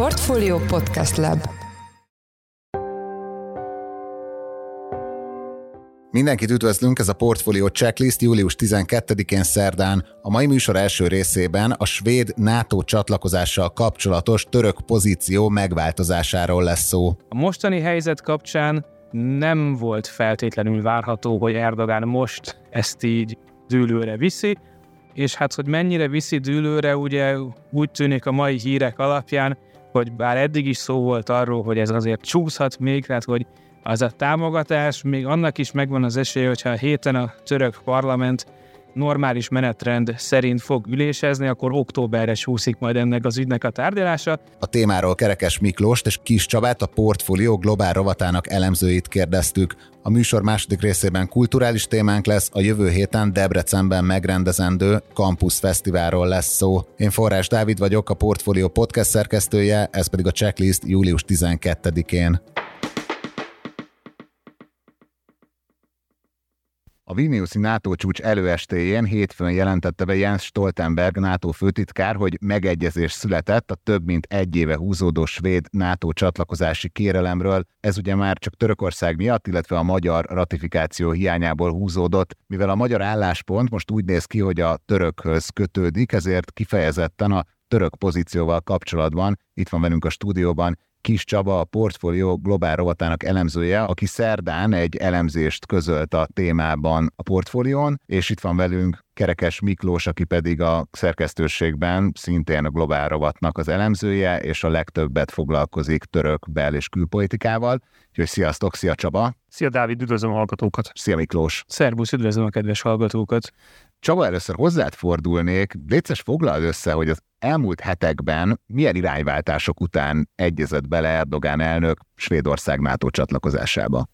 Portfolio Podcast Lab Mindenkit üdvözlünk, ez a Portfolio Checklist július 12-én szerdán. A mai műsor első részében a svéd NATO csatlakozással kapcsolatos török pozíció megváltozásáról lesz szó. A mostani helyzet kapcsán nem volt feltétlenül várható, hogy Erdogán most ezt így dűlőre viszi, és hát, hogy mennyire viszi dűlőre, ugye úgy tűnik a mai hírek alapján, hogy bár eddig is szó volt arról, hogy ez azért csúszhat még, tehát hogy az a támogatás, még annak is megvan az esélye, hogyha a héten a török parlament normális menetrend szerint fog ülésezni, akkor októberre súszik majd ennek az ügynek a tárgyalása. A témáról Kerekes Miklóst és Kis Csabát, a Portfolio globál rovatának elemzőit kérdeztük. A műsor második részében kulturális témánk lesz, a jövő héten Debrecenben megrendezendő Campus Fesztiválról lesz szó. Én Forrás Dávid vagyok, a Portfolio podcast szerkesztője, ez pedig a checklist július 12-én. A Vilniuszi NATO csúcs előestéjén hétfőn jelentette be Jens Stoltenberg NATO főtitkár, hogy megegyezés született a több mint egy éve húzódó svéd NATO csatlakozási kérelemről. Ez ugye már csak Törökország miatt, illetve a magyar ratifikáció hiányából húzódott. Mivel a magyar álláspont most úgy néz ki, hogy a törökhöz kötődik, ezért kifejezetten a török pozícióval kapcsolatban itt van velünk a stúdióban Kis Csaba, a Portfolio globál rovatának elemzője, aki szerdán egy elemzést közölt a témában a portfólión, és itt van velünk Kerekes Miklós, aki pedig a szerkesztőségben szintén a globál rovatnak az elemzője, és a legtöbbet foglalkozik török bel- és külpolitikával. Úgyhogy sziasztok, szia Csaba! Szia Dávid, üdvözlöm a hallgatókat! Szia Miklós! Szervusz, üdvözlöm a kedves hallgatókat! Csaba, először hozzád fordulnék, létszes foglald össze, hogy az elmúlt hetekben milyen irányváltások után egyezett bele Erdogán elnök Svédország NATO csatlakozásába?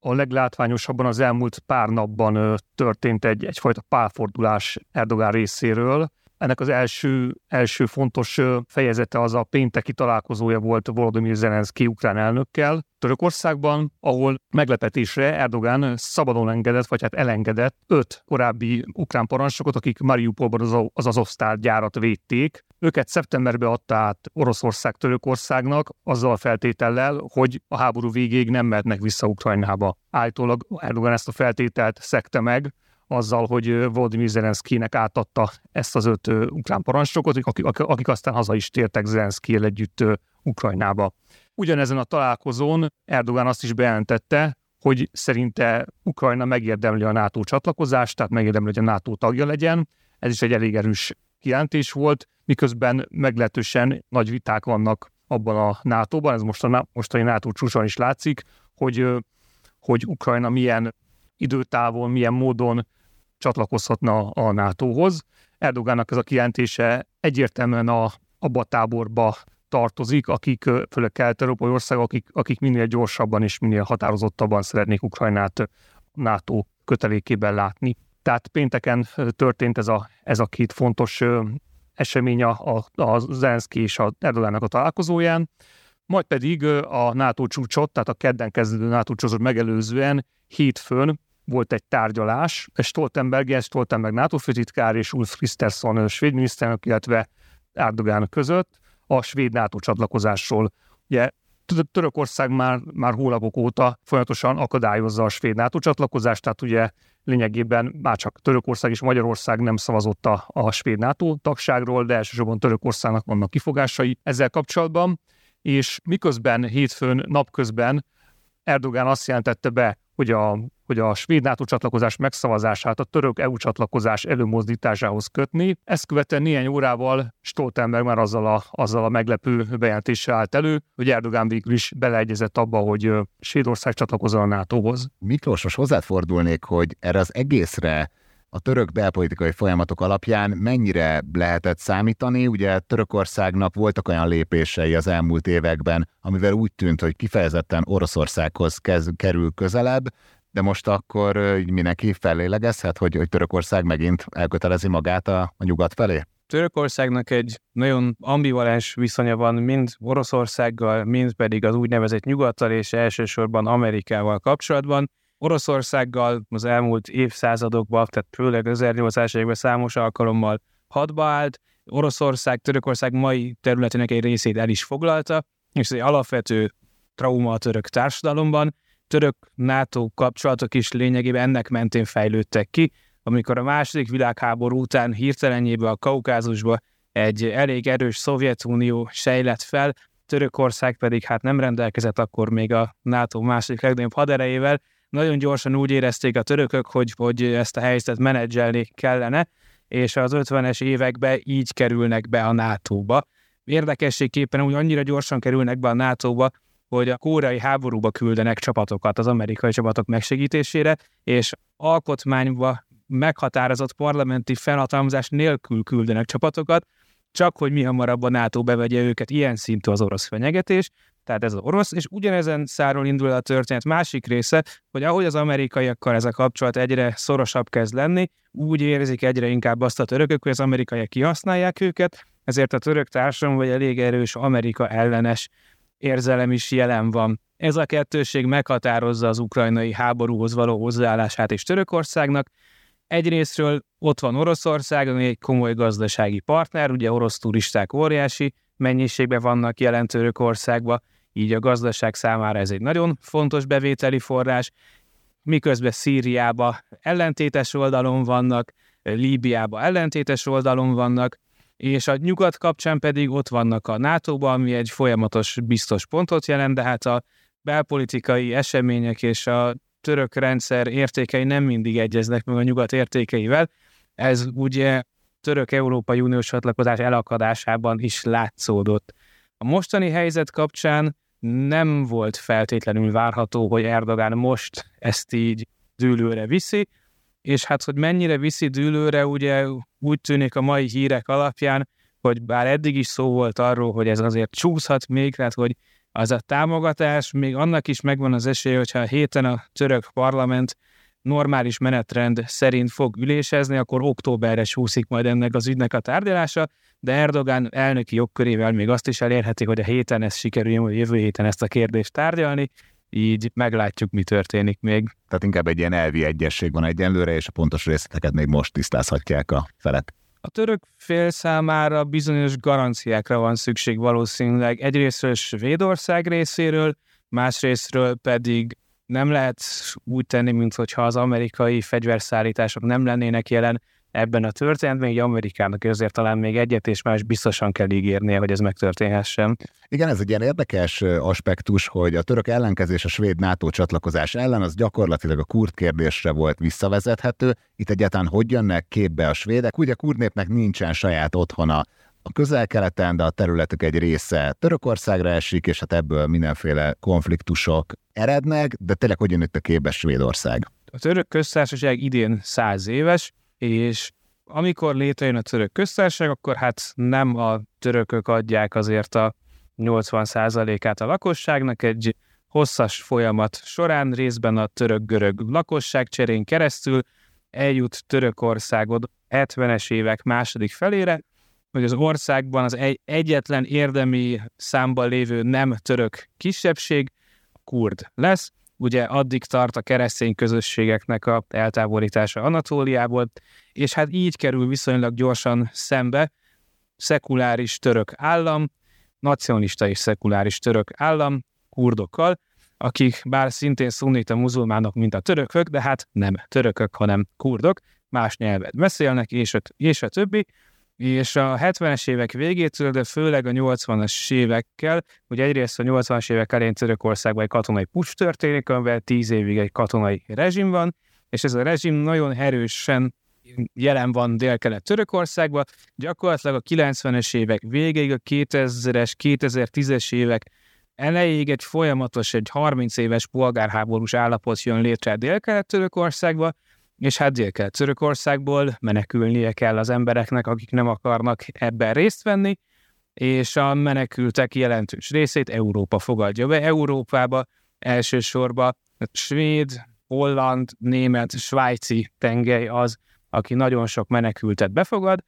A leglátványosabban az elmúlt pár napban történt egy, egyfajta pálfordulás Erdogán részéről. Ennek az első, első fontos fejezete az a pénteki találkozója volt Volodymyr Zelenszky ukrán elnökkel Törökországban, ahol meglepetésre Erdogán szabadon engedett, vagy hát elengedett öt korábbi ukrán parancsnokot, akik Mariupolban az, az Azovsztál gyárat védték. Őket szeptemberben adta át Oroszország Törökországnak, azzal a feltétellel, hogy a háború végéig nem mehetnek vissza Ukrajnába. Állítólag Erdogan ezt a feltételt szekte meg, azzal, hogy Volodymyr Zelenszkinek átadta ezt az öt ukrán parancsnokot, akik, akik aztán haza is tértek Zelenszkiel együtt Ukrajnába. Ugyanezen a találkozón Erdogan azt is bejelentette, hogy szerinte Ukrajna megérdemli a NATO csatlakozást, tehát megérdemli, hogy a NATO tagja legyen. Ez is egy elég erős kijelentés volt, miközben meglehetősen nagy viták vannak abban a NATO-ban, ez most a mostani NATO csúcson is látszik, hogy, hogy Ukrajna milyen időtávon, milyen módon csatlakozhatna a NATO-hoz. Erdogánnak ez a kijelentése egyértelműen a, abba a táborba tartozik, akik, főleg kelet-európai országok, akik, akik minél gyorsabban és minél határozottabban szeretnék Ukrajnát NATO kötelékében látni. Tehát pénteken történt ez a, ez a két fontos esemény a, a, a Zelenszky és a Erdogánnak a találkozóján, majd pedig a NATO csúcsot, tehát a kedden kezdődő NATO csúcsot megelőzően hétfőn volt egy tárgyalás, Stoltenberg, Jens Stoltenberg NATO főtitkár és Ulf Kristersson svéd miniszterelnök, illetve Erdogán között a svéd NATO csatlakozásról. Ugye Törökország már, már hónapok óta folyamatosan akadályozza a svéd NATO csatlakozást, tehát ugye lényegében már csak Törökország és Magyarország nem szavazott a, a svéd NATO tagságról, de elsősorban Törökországnak vannak kifogásai ezzel kapcsolatban, és miközben hétfőn napközben Erdogán azt jelentette be, hogy a hogy a svéd NATO csatlakozás megszavazását a török EU csatlakozás előmozdításához kötni. Ezt követően néhány órával Stoltenberg már azzal a, azzal a meglepő bejelentéssel állt elő, hogy Erdogán végül is beleegyezett abba, hogy Svédország csatlakozol a NATO-hoz. Miklós, most hozzád fordulnék, hogy erre az egészre a török belpolitikai folyamatok alapján mennyire lehetett számítani? Ugye Törökországnak voltak olyan lépései az elmúlt években, amivel úgy tűnt, hogy kifejezetten Oroszországhoz kez, kerül közelebb, de most akkor így mindenki fellélegezhet, hogy, hogy Törökország megint elkötelezi magát a, a nyugat felé? Törökországnak egy nagyon ambivalens viszonya van mind Oroszországgal, mind pedig az úgynevezett nyugattal és elsősorban Amerikával kapcsolatban. Oroszországgal az elmúlt évszázadokban, tehát főleg 1800 években számos alkalommal hadba állt, Oroszország, Törökország mai területének egy részét el is foglalta, és ez egy alapvető trauma a török társadalomban. Török-NATO kapcsolatok is lényegében ennek mentén fejlődtek ki, amikor a második világháború után hirtelenjében a Kaukázusba egy elég erős Szovjetunió sejlett fel, Törökország pedig hát nem rendelkezett akkor még a NATO második legnagyobb haderejével. Nagyon gyorsan úgy érezték a törökök, hogy, hogy ezt a helyzetet menedzselni kellene, és az 50-es években így kerülnek be a NATO-ba. Érdekességképpen úgy annyira gyorsan kerülnek be a NATO-ba, hogy a kórai háborúba küldenek csapatokat az amerikai csapatok megsegítésére, és alkotmányba meghatározott parlamenti felhatalmazás nélkül küldenek csapatokat, csak hogy mi hamarabb a NATO bevegye őket, ilyen szintű az orosz fenyegetés, tehát ez az orosz, és ugyanezen száról indul a történet másik része, hogy ahogy az amerikaiakkal ez a kapcsolat egyre szorosabb kezd lenni, úgy érzik egyre inkább azt a törökök, hogy az amerikaiak kihasználják őket, ezért a török társadalom vagy elég erős Amerika ellenes érzelem is jelen van. Ez a kettőség meghatározza az ukrajnai háborúhoz való hozzáállását is Törökországnak, Egyrésztről ott van Oroszország, ami egy komoly gazdasági partner, ugye orosz turisták óriási mennyiségben vannak jelen Törökországba, így a gazdaság számára ez egy nagyon fontos bevételi forrás, miközben Szíriába ellentétes oldalon vannak, Líbiába ellentétes oldalon vannak, és a nyugat kapcsán pedig ott vannak a NATO-ba, ami egy folyamatos biztos pontot jelent, de hát a belpolitikai események és a török rendszer értékei nem mindig egyeznek meg a nyugat értékeivel. Ez ugye török-európai uniós csatlakozás elakadásában is látszódott. A mostani helyzet kapcsán nem volt feltétlenül várható, hogy Erdogán most ezt így dűlőre viszi, és hát, hogy mennyire viszi dűlőre, ugye úgy tűnik a mai hírek alapján, hogy bár eddig is szó volt arról, hogy ez azért csúszhat még, tehát hogy az a támogatás, még annak is megvan az esélye, hogyha a héten a török parlament normális menetrend szerint fog ülésezni, akkor októberre súszik majd ennek az ügynek a tárgyalása, de Erdogán elnöki jogkörével még azt is elérheti, hogy a héten ez sikerüljön, vagy jövő héten ezt a kérdést tárgyalni, így meglátjuk, mi történik még. Tehát inkább egy ilyen elvi egyesség van egyenlőre, és a pontos részleteket még most tisztázhatják a felek. A török fél számára bizonyos garanciákra van szükség valószínűleg egyrésztről Svédország részéről, másrésztről pedig nem lehet úgy tenni, mintha az amerikai fegyverszállítások nem lennének jelen ebben a történetben, így Amerikának azért talán még egyet és más biztosan kell ígérnie, hogy ez megtörténhessen. Igen, ez egy ilyen érdekes aspektus, hogy a török ellenkezés a svéd NATO csatlakozás ellen az gyakorlatilag a kurd kérdésre volt visszavezethető. Itt egyáltalán hogy jönnek képbe a svédek? Ugye a kurd népnek nincsen saját otthona a közel-keleten, de a területük egy része Törökországra esik, és hát ebből mindenféle konfliktusok erednek, de tényleg hogy jön itt a képbe Svédország? A török köztársaság idén száz éves, és amikor létrejön a török köztársaság, akkor hát nem a törökök adják azért a 80%-át a lakosságnak, egy hosszas folyamat során részben a török-görög lakosság cserén keresztül eljut Törökországod 70-es évek második felére, hogy az országban az egy, egyetlen érdemi számban lévő nem török kisebbség, kurd lesz, ugye addig tart a keresztény közösségeknek a eltávolítása Anatóliából, és hát így kerül viszonylag gyorsan szembe szekuláris török állam, nacionalista és szekuláris török állam kurdokkal, akik bár szintén szunnita muzulmánok, mint a törökök, de hát nem törökök, hanem kurdok, más nyelvet beszélnek, és a, és a többi, és a 70-es évek végétől, de főleg a 80-as évekkel, hogy egyrészt a 80-as évek elején Törökországban egy katonai pucs történik, amivel 10 évig egy katonai rezsim van, és ez a rezsim nagyon erősen jelen van dél-kelet Törökországban, gyakorlatilag a 90-es évek végéig, a 2000-es, 2010-es évek elejéig egy folyamatos, egy 30 éves polgárháborús állapot jön létre dél-kelet Törökországba, és hát dél Törökországból menekülnie kell az embereknek, akik nem akarnak ebben részt venni, és a menekültek jelentős részét Európa fogadja be. Európába elsősorban svéd, holland, német, svájci tengely az, aki nagyon sok menekültet befogad,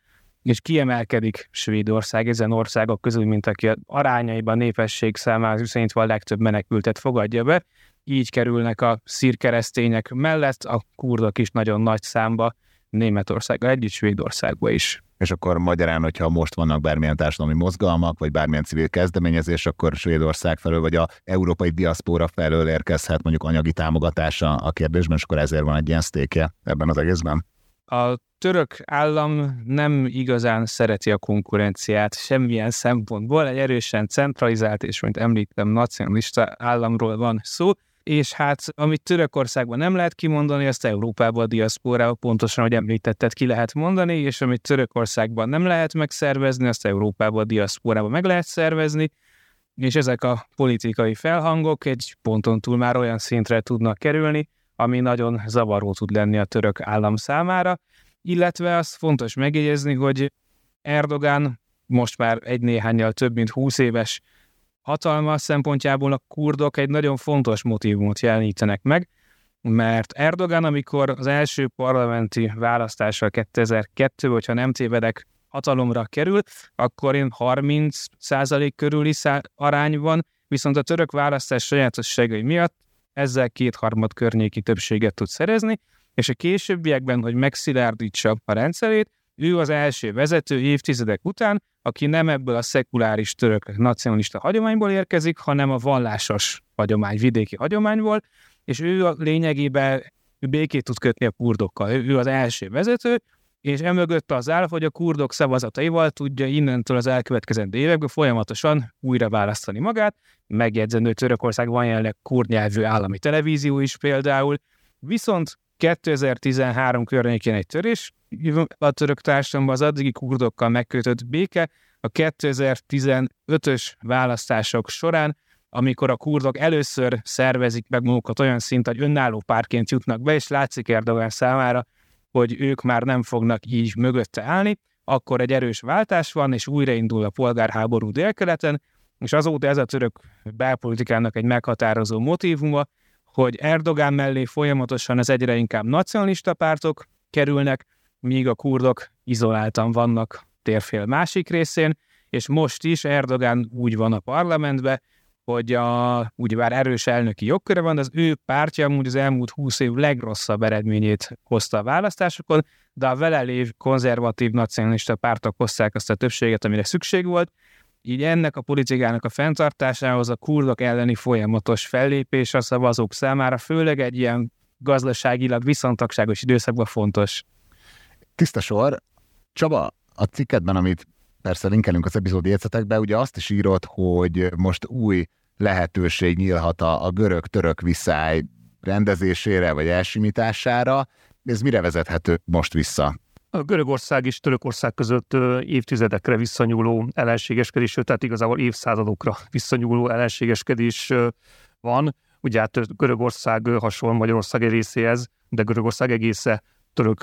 és kiemelkedik Svédország ezen országok közül, mint aki arányaiban népesség számára viszonyítva a legtöbb menekültet fogadja be, így kerülnek a szírkeresztények mellett, a kurdok is nagyon nagy számba Németországgal együtt, Svédországba is és akkor magyarán, hogyha most vannak bármilyen társadalmi mozgalmak, vagy bármilyen civil kezdeményezés, akkor Svédország felől, vagy a európai diaszpóra felől érkezhet mondjuk anyagi támogatása a kérdésben, és akkor ezért van egy ilyen sztékje ebben az egészben. A török állam nem igazán szereti a konkurenciát semmilyen szempontból. Egy erősen centralizált és, mint említem, nacionalista államról van szó, és hát amit Törökországban nem lehet kimondani, azt Európában a diaszpórában pontosan, ahogy említetted, ki lehet mondani, és amit Törökországban nem lehet megszervezni, azt Európában a diaszpórában meg lehet szervezni, és ezek a politikai felhangok egy ponton túl már olyan szintre tudnak kerülni, ami nagyon zavaró tud lenni a török állam számára, illetve az fontos megjegyezni, hogy Erdogán most már egy néhányal több mint 20 éves hatalma szempontjából a kurdok egy nagyon fontos motivumot jelenítenek meg, mert Erdogan, amikor az első parlamenti választással 2002 hogyha nem tévedek, hatalomra kerül, akkor én 30% körüli szá- arány van, viszont a török választás sajátosságai miatt ezzel kétharmad környéki többséget tud szerezni, és a későbbiekben, hogy megszilárdítsa a rendszerét, ő az első vezető évtizedek után, aki nem ebből a szekuláris török nacionalista hagyományból érkezik, hanem a vallásos hagyomány, vidéki hagyományból, és ő a lényegében ő békét tud kötni a kurdokkal. Ő az első vezető, és emögött az áll, hogy a kurdok szavazataival tudja innentől az elkövetkezendő években folyamatosan újra választani magát. Megjegyzendő Törökország van jelenleg kurd nyelvű állami televízió is például, viszont 2013 környékén egy törés, a török társadalomban az addigi kurdokkal megkötött béke a 2015-ös választások során, amikor a kurdok először szervezik meg magukat olyan szint, hogy önálló párként jutnak be, és látszik Erdogan számára, hogy ők már nem fognak így mögötte állni, akkor egy erős váltás van, és újraindul a polgárháború délkeleten, és azóta ez a török belpolitikának egy meghatározó motívuma, hogy Erdogán mellé folyamatosan az egyre inkább nacionalista pártok kerülnek, míg a kurdok izoláltan vannak térfél másik részén, és most is Erdogán úgy van a parlamentben, hogy a, ugyebár erős elnöki jogköre van, az ő pártja amúgy az elmúlt húsz év legrosszabb eredményét hozta a választásokon, de a vele lév konzervatív nacionalista pártok hozták azt a többséget, amire szükség volt, így ennek a politikának a fenntartásához a kurdok elleni folyamatos fellépés a szavazók számára, főleg egy ilyen gazdaságilag viszontagságos időszakban fontos. Tiszta sor. Csaba, a cikketben, amit persze linkelünk az epizód jegyzetekbe, ugye azt is írott, hogy most új lehetőség nyílhat a, a görög-török viszály rendezésére vagy elsimítására. Ez mire vezethető most vissza? A Görögország és Törökország között évtizedekre visszanyúló ellenségeskedés, tehát igazából évszázadokra visszanyúló ellenségeskedés van. Ugye hát Görögország hasonló Magyarország egy részéhez, de Görögország egésze török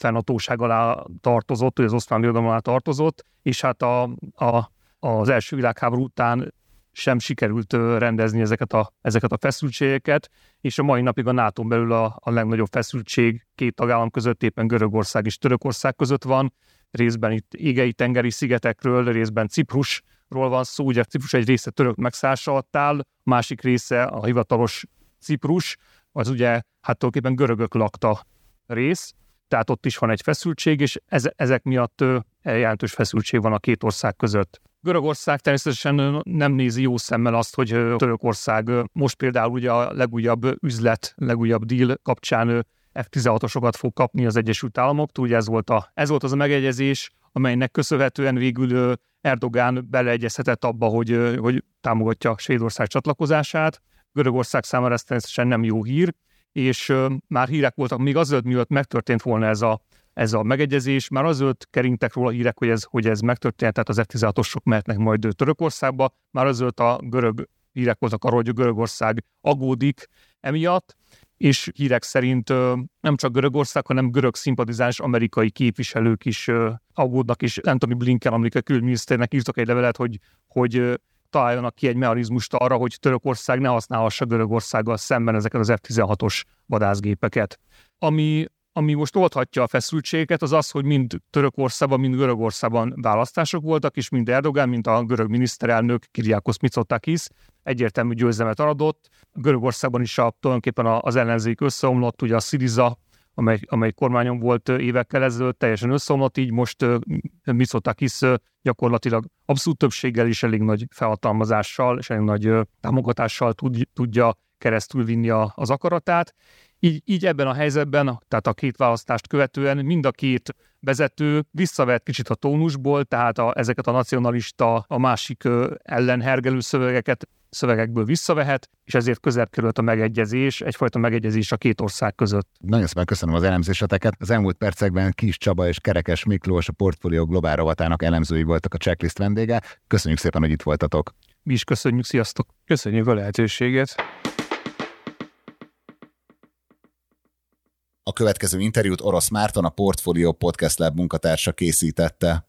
fennhatóság alá tartozott, hogy az oszmán birodalom alá tartozott, és hát a, a, az első világháború után sem sikerült rendezni ezeket a, ezeket a feszültségeket, és a mai napig a nato belül a, a legnagyobb feszültség két tagállam között éppen Görögország és Törökország között van, részben itt égei tengeri szigetekről, részben Ciprusról van szó, ugye Ciprus egy része török megszállása alatt áll, másik része a hivatalos Ciprus, az ugye hát tulajdonképpen görögök lakta rész, tehát ott is van egy feszültség, és ez, ezek miatt jelentős feszültség van a két ország között. Görögország természetesen nem nézi jó szemmel azt, hogy Törökország most például ugye a legújabb üzlet, legújabb deal kapcsán F-16-osokat fog kapni az Egyesült Államoktól. Ugye ez volt, a, ez volt az a megegyezés, amelynek köszönhetően végül Erdogán beleegyezhetett abba, hogy, hogy támogatja Svédország csatlakozását. Görögország számára ez természetesen nem jó hír, és már hírek voltak, még azelőtt, mielőtt megtörtént volna ez a ez a megegyezés. Már azölt keringtek róla hírek, hogy ez, hogy ez megtörtént, tehát az F-16-osok mehetnek majd Törökországba. Már azölt a görög hírek voltak arról, hogy Görögország agódik emiatt, és hírek szerint nem csak Görögország, hanem görög szimpatizáns amerikai képviselők is aggódnak, és Anthony Blinken, amerikai külügyminiszternek írtak egy levelet, hogy, hogy találjanak ki egy mechanizmust arra, hogy Törökország ne használhassa Görögországgal szemben ezeket az F-16-os vadászgépeket. Ami ami most oldhatja a feszültségeket, az az, hogy mind Törökországban, mind Görögországban választások voltak, és mind Erdogan, mint a görög miniszterelnök Kiriakos Mitsotakis egyértelmű győzelmet adott. Görögországban is a, tulajdonképpen az ellenzék összeomlott, ugye a Syriza, amely, amely kormányon volt évekkel ezelőtt, teljesen összeomlott, így most Mitsotakis gyakorlatilag abszolút többséggel és elég nagy felhatalmazással és elég nagy támogatással tud, tudja keresztül vinni a, az akaratát. Így, így ebben a helyzetben, tehát a két választást követően mind a két vezető visszavett kicsit a tónusból, tehát a, ezeket a nacionalista, a másik ellen hergelő szövegeket szövegekből visszavehet, és ezért közel került a megegyezés, egyfajta megegyezés a két ország között. Nagyon szépen köszönöm az elemzéseteket. Az elmúlt percekben Kis Csaba és Kerekes Miklós a Portfolio Globál rovatának elemzői voltak a checklist vendége. Köszönjük szépen, hogy itt voltatok. Mi is köszönjük, sziasztok! Köszönjük a lehetőséget! A következő interjút Orosz Márton, a Portfolio Podcast Lab munkatársa készítette.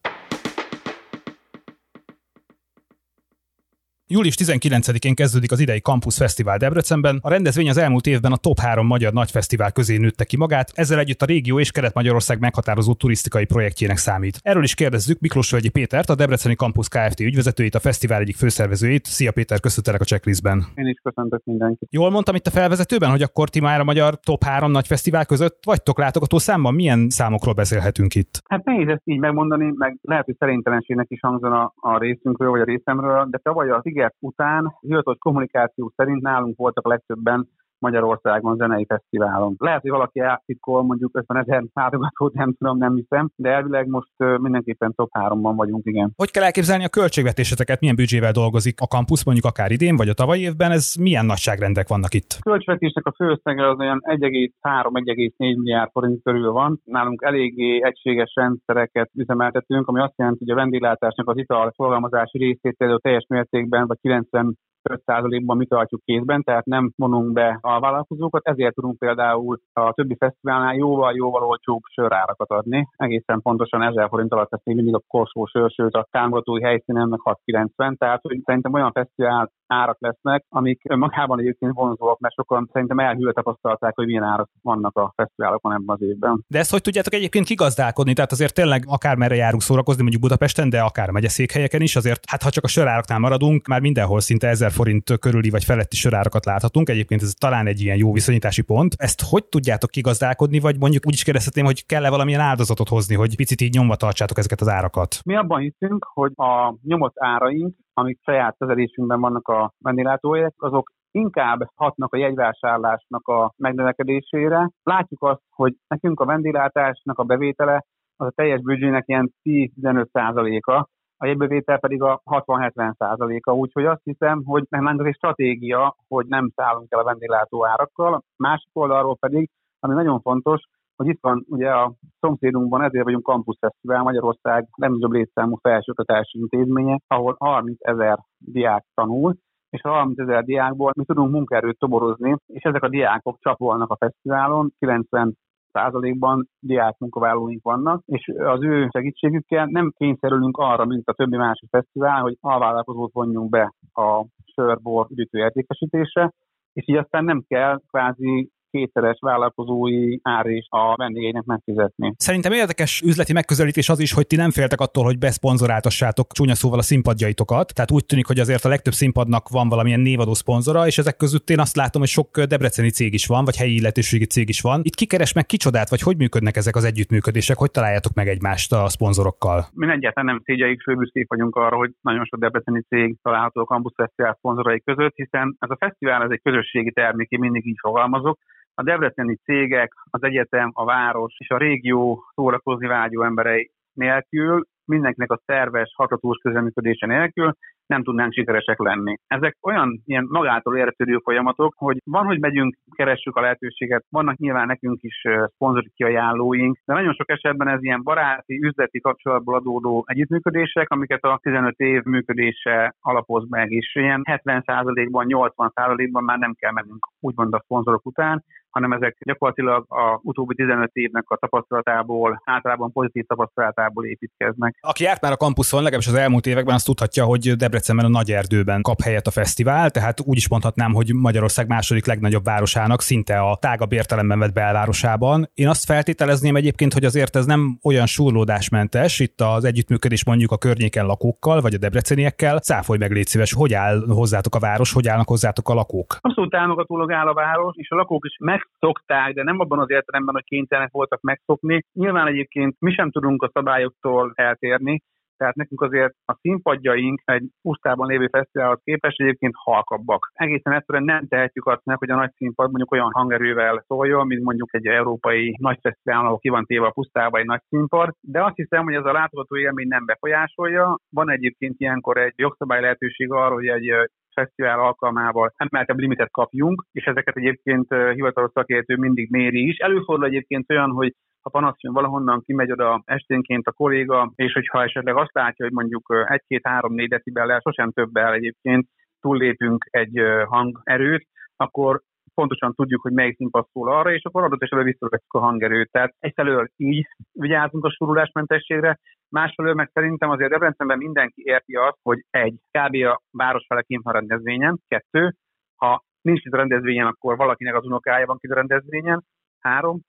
Július 19-én kezdődik az idei Campus Fesztivál Debrecenben. A rendezvény az elmúlt évben a top 3 magyar nagyfesztivál közé nőtte ki magát, ezzel együtt a régió és Kelet-Magyarország meghatározó turisztikai projektjének számít. Erről is kérdezzük Miklós Völgyi Pétert, a Debreceni Campus Kft. ügyvezetőjét, a fesztivál egyik főszervezőjét. Szia Péter, köszöntelek a checklistben. Én is köszöntök mindenkit. Jól mondtam itt a felvezetőben, hogy akkor ti már a magyar top 3 nagy fesztivál között vagytok látogató számban? Milyen számokról beszélhetünk itt? Hát nehéz ezt így megmondani, meg lehet, hogy szerintelenségnek is hangzana a, részünkről vagy a részemről, de tavaly az Iger után hivatalos kommunikáció szerint nálunk voltak legtöbben Magyarországon zenei fesztiválon. Lehet, hogy valaki eltitkol mondjuk 50 ezer látogatót, nem tudom, nem hiszem, de elvileg most mindenképpen top 3-ban vagyunk, igen. Hogy kell elképzelni a költségvetéseteket, milyen büdzsével dolgozik a kampusz, mondjuk akár idén, vagy a tavalyi évben, ez milyen nagyságrendek vannak itt? A költségvetésnek a főösszege az olyan 1,3-1,4 milliárd forint körül van. Nálunk eléggé egységes rendszereket üzemeltetünk, ami azt jelenti, hogy a vendéglátásnak az ital forgalmazási részét teljes mértékben, vagy 90 5%-ban mi tartjuk kézben, tehát nem vonunk be a vállalkozókat, ezért tudunk például a többi fesztiválnál jóval-jóval olcsóbb sörárakat adni. Egészen pontosan 1000 forint alatt még mindig a korsó sör, sőt a támogatói helyszínen meg 690, tehát hogy szerintem olyan fesztivál árak lesznek, amik magában egyébként vonzóak, mert sokan szerintem elhűlve tapasztalták, hogy milyen árak vannak a fesztiválokon ebben az évben. De ezt hogy tudjátok egyébként kigazdálkodni? Tehát azért tényleg akár merre járunk szórakozni, mondjuk Budapesten, de akár megyeszékhelyeken is, azért hát ha csak a söráraknál maradunk, már mindenhol szinte 1000 forint körüli vagy feletti sörárakat láthatunk. Egyébként ez talán egy ilyen jó viszonyítási pont. Ezt hogy tudjátok kigazdálkodni, vagy mondjuk úgy is kérdezhetném, hogy kell-e valamilyen áldozatot hozni, hogy picit így nyomva tartsátok ezeket az árakat? Mi abban hiszünk, hogy a nyomott áraink amik saját kezelésünkben vannak a vendéglátóhelyek, azok inkább hatnak a jegyvásárlásnak a megnövekedésére. Látjuk azt, hogy nekünk a vendéglátásnak a bevétele az a teljes büdzsének ilyen 10-15%-a, a jegybevétel pedig a 60-70%-a, úgyhogy azt hiszem, hogy nem ez egy stratégia, hogy nem szállunk el a vendéglátó árakkal. Másik oldalról pedig, ami nagyon fontos, hogy itt van ugye a szomszédunkban, ezért vagyunk Campus Fesztivál, Magyarország legnagyobb létszámú felsőoktatási intézménye, ahol 30 ezer diák tanul, és a 30 ezer diákból mi tudunk munkaerőt toborozni, és ezek a diákok csapolnak a fesztiválon, 90 százalékban diák munkavállalóink vannak, és az ő segítségükkel nem kényszerülünk arra, mint a többi másik fesztivál, hogy alvállalkozót vonjunk be a sörbor üdítő értékesítésre, és így aztán nem kell kvázi kétszeres vállalkozói árés a vendégeinek megfizetni. Szerintem érdekes üzleti megközelítés az is, hogy ti nem féltek attól, hogy beszponzoráltassátok csúnya szóval a színpadjaitokat. Tehát úgy tűnik, hogy azért a legtöbb színpadnak van valamilyen névadó szponzora, és ezek között én azt látom, hogy sok debreceni cég is van, vagy helyi illetőségi cég is van. Itt kikeres meg kicsodát, vagy hogy működnek ezek az együttműködések, hogy találjátok meg egymást a szponzorokkal? Mi egyáltalán nem szégyeljük, főbüszkék vagyunk arra, hogy nagyon sok debreceni cég található a Campus Fesztivál szponzorai között, hiszen ez a fesztivál ez egy közösségi termék, én mindig így fogalmazok, a debreceni cégek, az egyetem, a város és a régió szórakozni vágyó emberei nélkül, mindenkinek a szerves, hatatós közleműködése nélkül nem tudnánk sikeresek lenni. Ezek olyan ilyen magától értetődő folyamatok, hogy van, hogy megyünk, keressük a lehetőséget, vannak nyilván nekünk is szponzori kiajánlóink, de nagyon sok esetben ez ilyen baráti, üzleti kapcsolatból adódó együttműködések, amiket a 15 év működése alapoz meg, és ilyen 70%-ban, 80%-ban már nem kell mennünk úgymond a szponzorok után, hanem ezek gyakorlatilag a utóbbi 15 évnek a tapasztalatából, általában pozitív tapasztalatából építkeznek. Aki járt már a kampuszon, legalábbis az elmúlt években azt tudhatja, hogy Debrecen Debrecenben a Nagy Erdőben kap helyet a fesztivál, tehát úgy is mondhatnám, hogy Magyarország második legnagyobb városának, szinte a tágabb értelemben vett belvárosában. Én azt feltételezném egyébként, hogy azért ez nem olyan súrlódásmentes, itt az együttműködés mondjuk a környéken lakókkal, vagy a debreceniekkel. Száfolj meg, légy szíves, hogy áll hozzátok a város, hogy állnak hozzátok a lakók? Abszolút támogatólag áll a város, és a lakók is megszokták, de nem abban az értelemben, hogy kénytelenek voltak megszokni. Nyilván egyébként mi sem tudunk a szabályoktól eltérni, tehát nekünk azért a színpadjaink egy pusztában lévő fesztiválhoz képest egyébként halkabbak. Egészen egyszerűen nem tehetjük azt meg, hogy a nagy színpad mondjuk olyan hangerővel szóljon, mint mondjuk egy európai nagy fesztivál, ahol ki van téve a pusztába egy nagy színpad, de azt hiszem, hogy ez a látogató élmény nem befolyásolja. Van egyébként ilyenkor egy jogszabály lehetőség arra, hogy egy fesztivál alkalmával emeltebb limitet kapjunk, és ezeket egyébként hivatalos szakértő mindig méri is. Előfordul egyébként olyan, hogy ha panasz jön valahonnan, kimegy oda esténként a kolléga, és hogyha esetleg azt látja, hogy mondjuk egy-két-három-négy decibellel, sosem többel egyébként túllépünk egy hangerőt, akkor pontosan tudjuk, hogy melyik színpad szól arra, és akkor adott esetben visszavetjük a hangerőt. Tehát egyfelől így vigyázunk a surulásmentességre, másfelől meg szerintem azért Debrecenben mindenki érti azt, hogy egy, kb. a város fele kint rendezvényen, kettő, ha nincs itt a rendezvényen, akkor valakinek az unokája van itt a rendezvényen, három,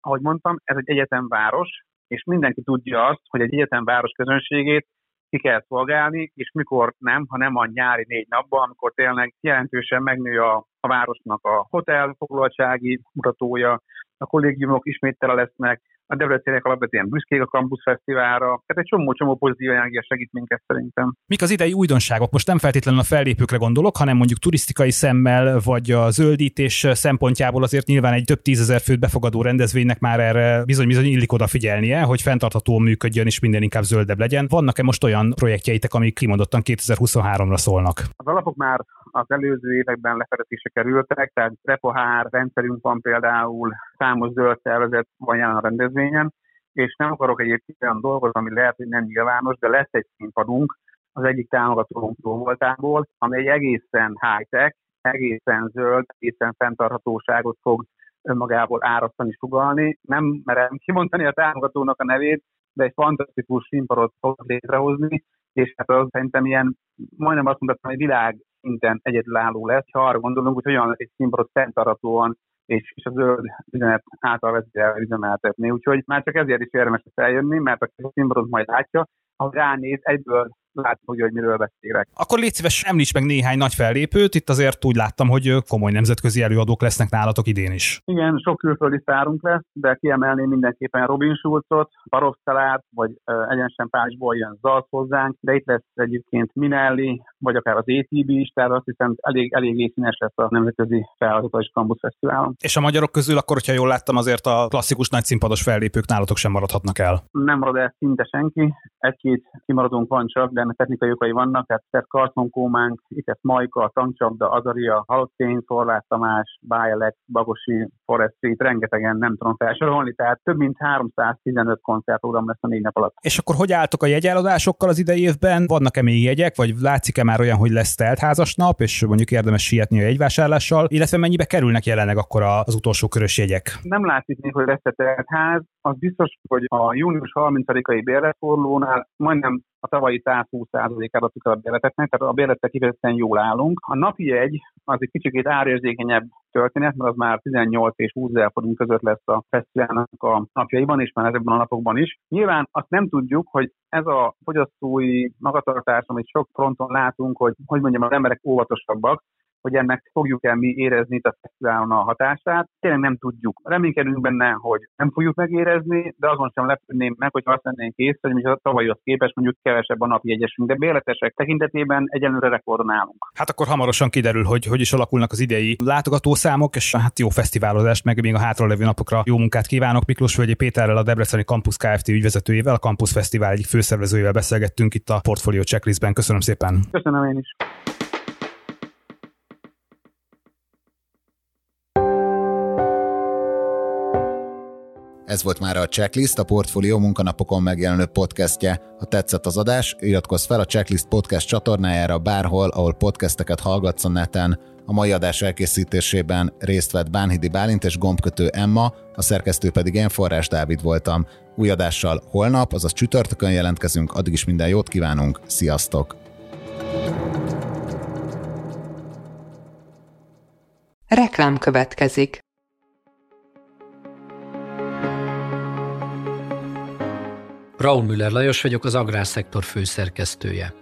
ahogy mondtam, ez egy egyetemváros, és mindenki tudja azt, hogy egy egyetemváros közönségét ki kell szolgálni, és mikor nem, ha nem a nyári négy napban, amikor tényleg jelentősen megnő a, a városnak a hotel foglaltsági mutatója, a kollégiumok ismét tele lesznek, a Debreceniek alapvetően büszkék a Campus Fesztiválra, tehát egy csomó-csomó pozitív energia segít minket szerintem. Mik az idei újdonságok? Most nem feltétlenül a fellépőkre gondolok, hanem mondjuk turisztikai szemmel, vagy a zöldítés szempontjából azért nyilván egy több tízezer főt befogadó rendezvénynek már erre bizony-bizony illik odafigyelnie, hogy fenntarthatóan működjön és minden inkább zöldebb legyen. Vannak-e most olyan projektjeitek, amik kimondottan 2023-ra szólnak? Az alapok már az előző években lefedetésre kerültek, tehát repohár rendszerünk van például, számos zöld szervezet van jelen a rendezvényen, és nem akarok egyébként olyan dolgozni, ami lehet, hogy nem nyilvános, de lesz egy színpadunk az egyik támogatónk voltából, ami egy egészen high-tech, egészen zöld, egészen fenntarthatóságot fog önmagából árasztani, sugalni. Nem merem kimondani a támogatónak a nevét, de egy fantasztikus színpadot fog létrehozni, és hát az szerintem ilyen, majdnem azt mondhatom, hogy világ szinten egyedülálló lesz, ha arra gondolunk, hogy olyan egy színpadot fenntarthatóan és, és a zöld üzenet által vezérel üzemeltetni. Úgyhogy már csak ezért is érdemes feljönni, mert a színpadot majd látja, ha ránéz, egyből látni fogja, hogy miről beszélek. Akkor légy szíves, említs meg néhány nagy fellépőt, itt azért úgy láttam, hogy komoly nemzetközi előadók lesznek nálatok idén is. Igen, sok külföldi szárunk lesz, de kiemelném mindenképpen Robin Schulzot, Barosz vagy egyensen Párizsból jön Zalsz hozzánk, de itt lesz egyébként Minelli, vagy akár az ATB is, tehát azt hiszem elég, elég színes lesz a Nemzetközi Felhatatos Campus Fesztiválon. És a magyarok közül akkor, hogyha jól láttam, azért a klasszikus nagyszínpados fellépők nálatok sem maradhatnak el. Nem marad el szinte senki, egy-két kimaradónk van csak, de ennek technikai okai vannak, tehát Szert Kartonkómánk, itt ez Majka, Tankcsapda, Azaria, Halottény, Szorlás Tamás, Bájelek, Bagosi, Forest Street, rengetegen nem tudom felsorolni, tehát több mint 315 koncertprogram lesz a négy nap alatt. És akkor hogy álltok a jegyeladásokkal az idei évben? Vannak-e még jegyek, vagy látszik-e már olyan, hogy lesz teltházas nap, és mondjuk érdemes sietni a jegyvásárlással, illetve mennyibe kerülnek jelenleg akkor az utolsó körös jegyek? Nem látszik még, hogy lesz teltház, az biztos, hogy a június 30-ai bérletforlónál majdnem a tavalyi 120%-ára adtuk a bérleteknek, tehát a bérletek kifejezetten jól állunk. A napi jegy az egy kicsit árérzékenyebb történet, mert az már 18 és 20 ezer forint között lesz a fesztiválnak a napjaiban, és már ezekben a napokban is. Nyilván azt nem tudjuk, hogy ez a fogyasztói magatartás, amit sok fronton látunk, hogy, hogy mondjam, az emberek óvatosabbak, hogy ennek fogjuk-e mi érezni itt a fesztiválon a hatását. Tényleg nem tudjuk. Reménykedünk benne, hogy nem fogjuk megérezni, de azon sem lepődném meg, hogy azt lennénk kész, hogy mi a tavalyhoz képest mondjuk kevesebb a napi egyesünk, de bérletesek tekintetében egyenlőre rekordon állunk. Hát akkor hamarosan kiderül, hogy hogy is alakulnak az idei látogatószámok, és hát jó fesztiválozást, meg még a hátralevő napokra jó munkát kívánok. Miklós Völgyi Péterrel, a Debreceni Campus Kft. ügyvezetőjével, a Campus Fesztivál egyik főszervezőjével beszélgettünk itt a Portfolio Checklistben. Köszönöm szépen. Köszönöm én is. Ez volt már a Checklist, a Portfolio munkanapokon megjelenő podcastje. Ha tetszett az adás, iratkozz fel a Checklist podcast csatornájára bárhol, ahol podcasteket hallgatsz a neten. A mai adás elkészítésében részt vett Bánhidi Bálint és gombkötő Emma, a szerkesztő pedig én Forrás Dávid voltam. Új adással holnap, azaz csütörtökön jelentkezünk, addig is minden jót kívánunk, sziasztok! Reklám következik. Raúl Müller Lajos vagyok, az Agrárszektor főszerkesztője.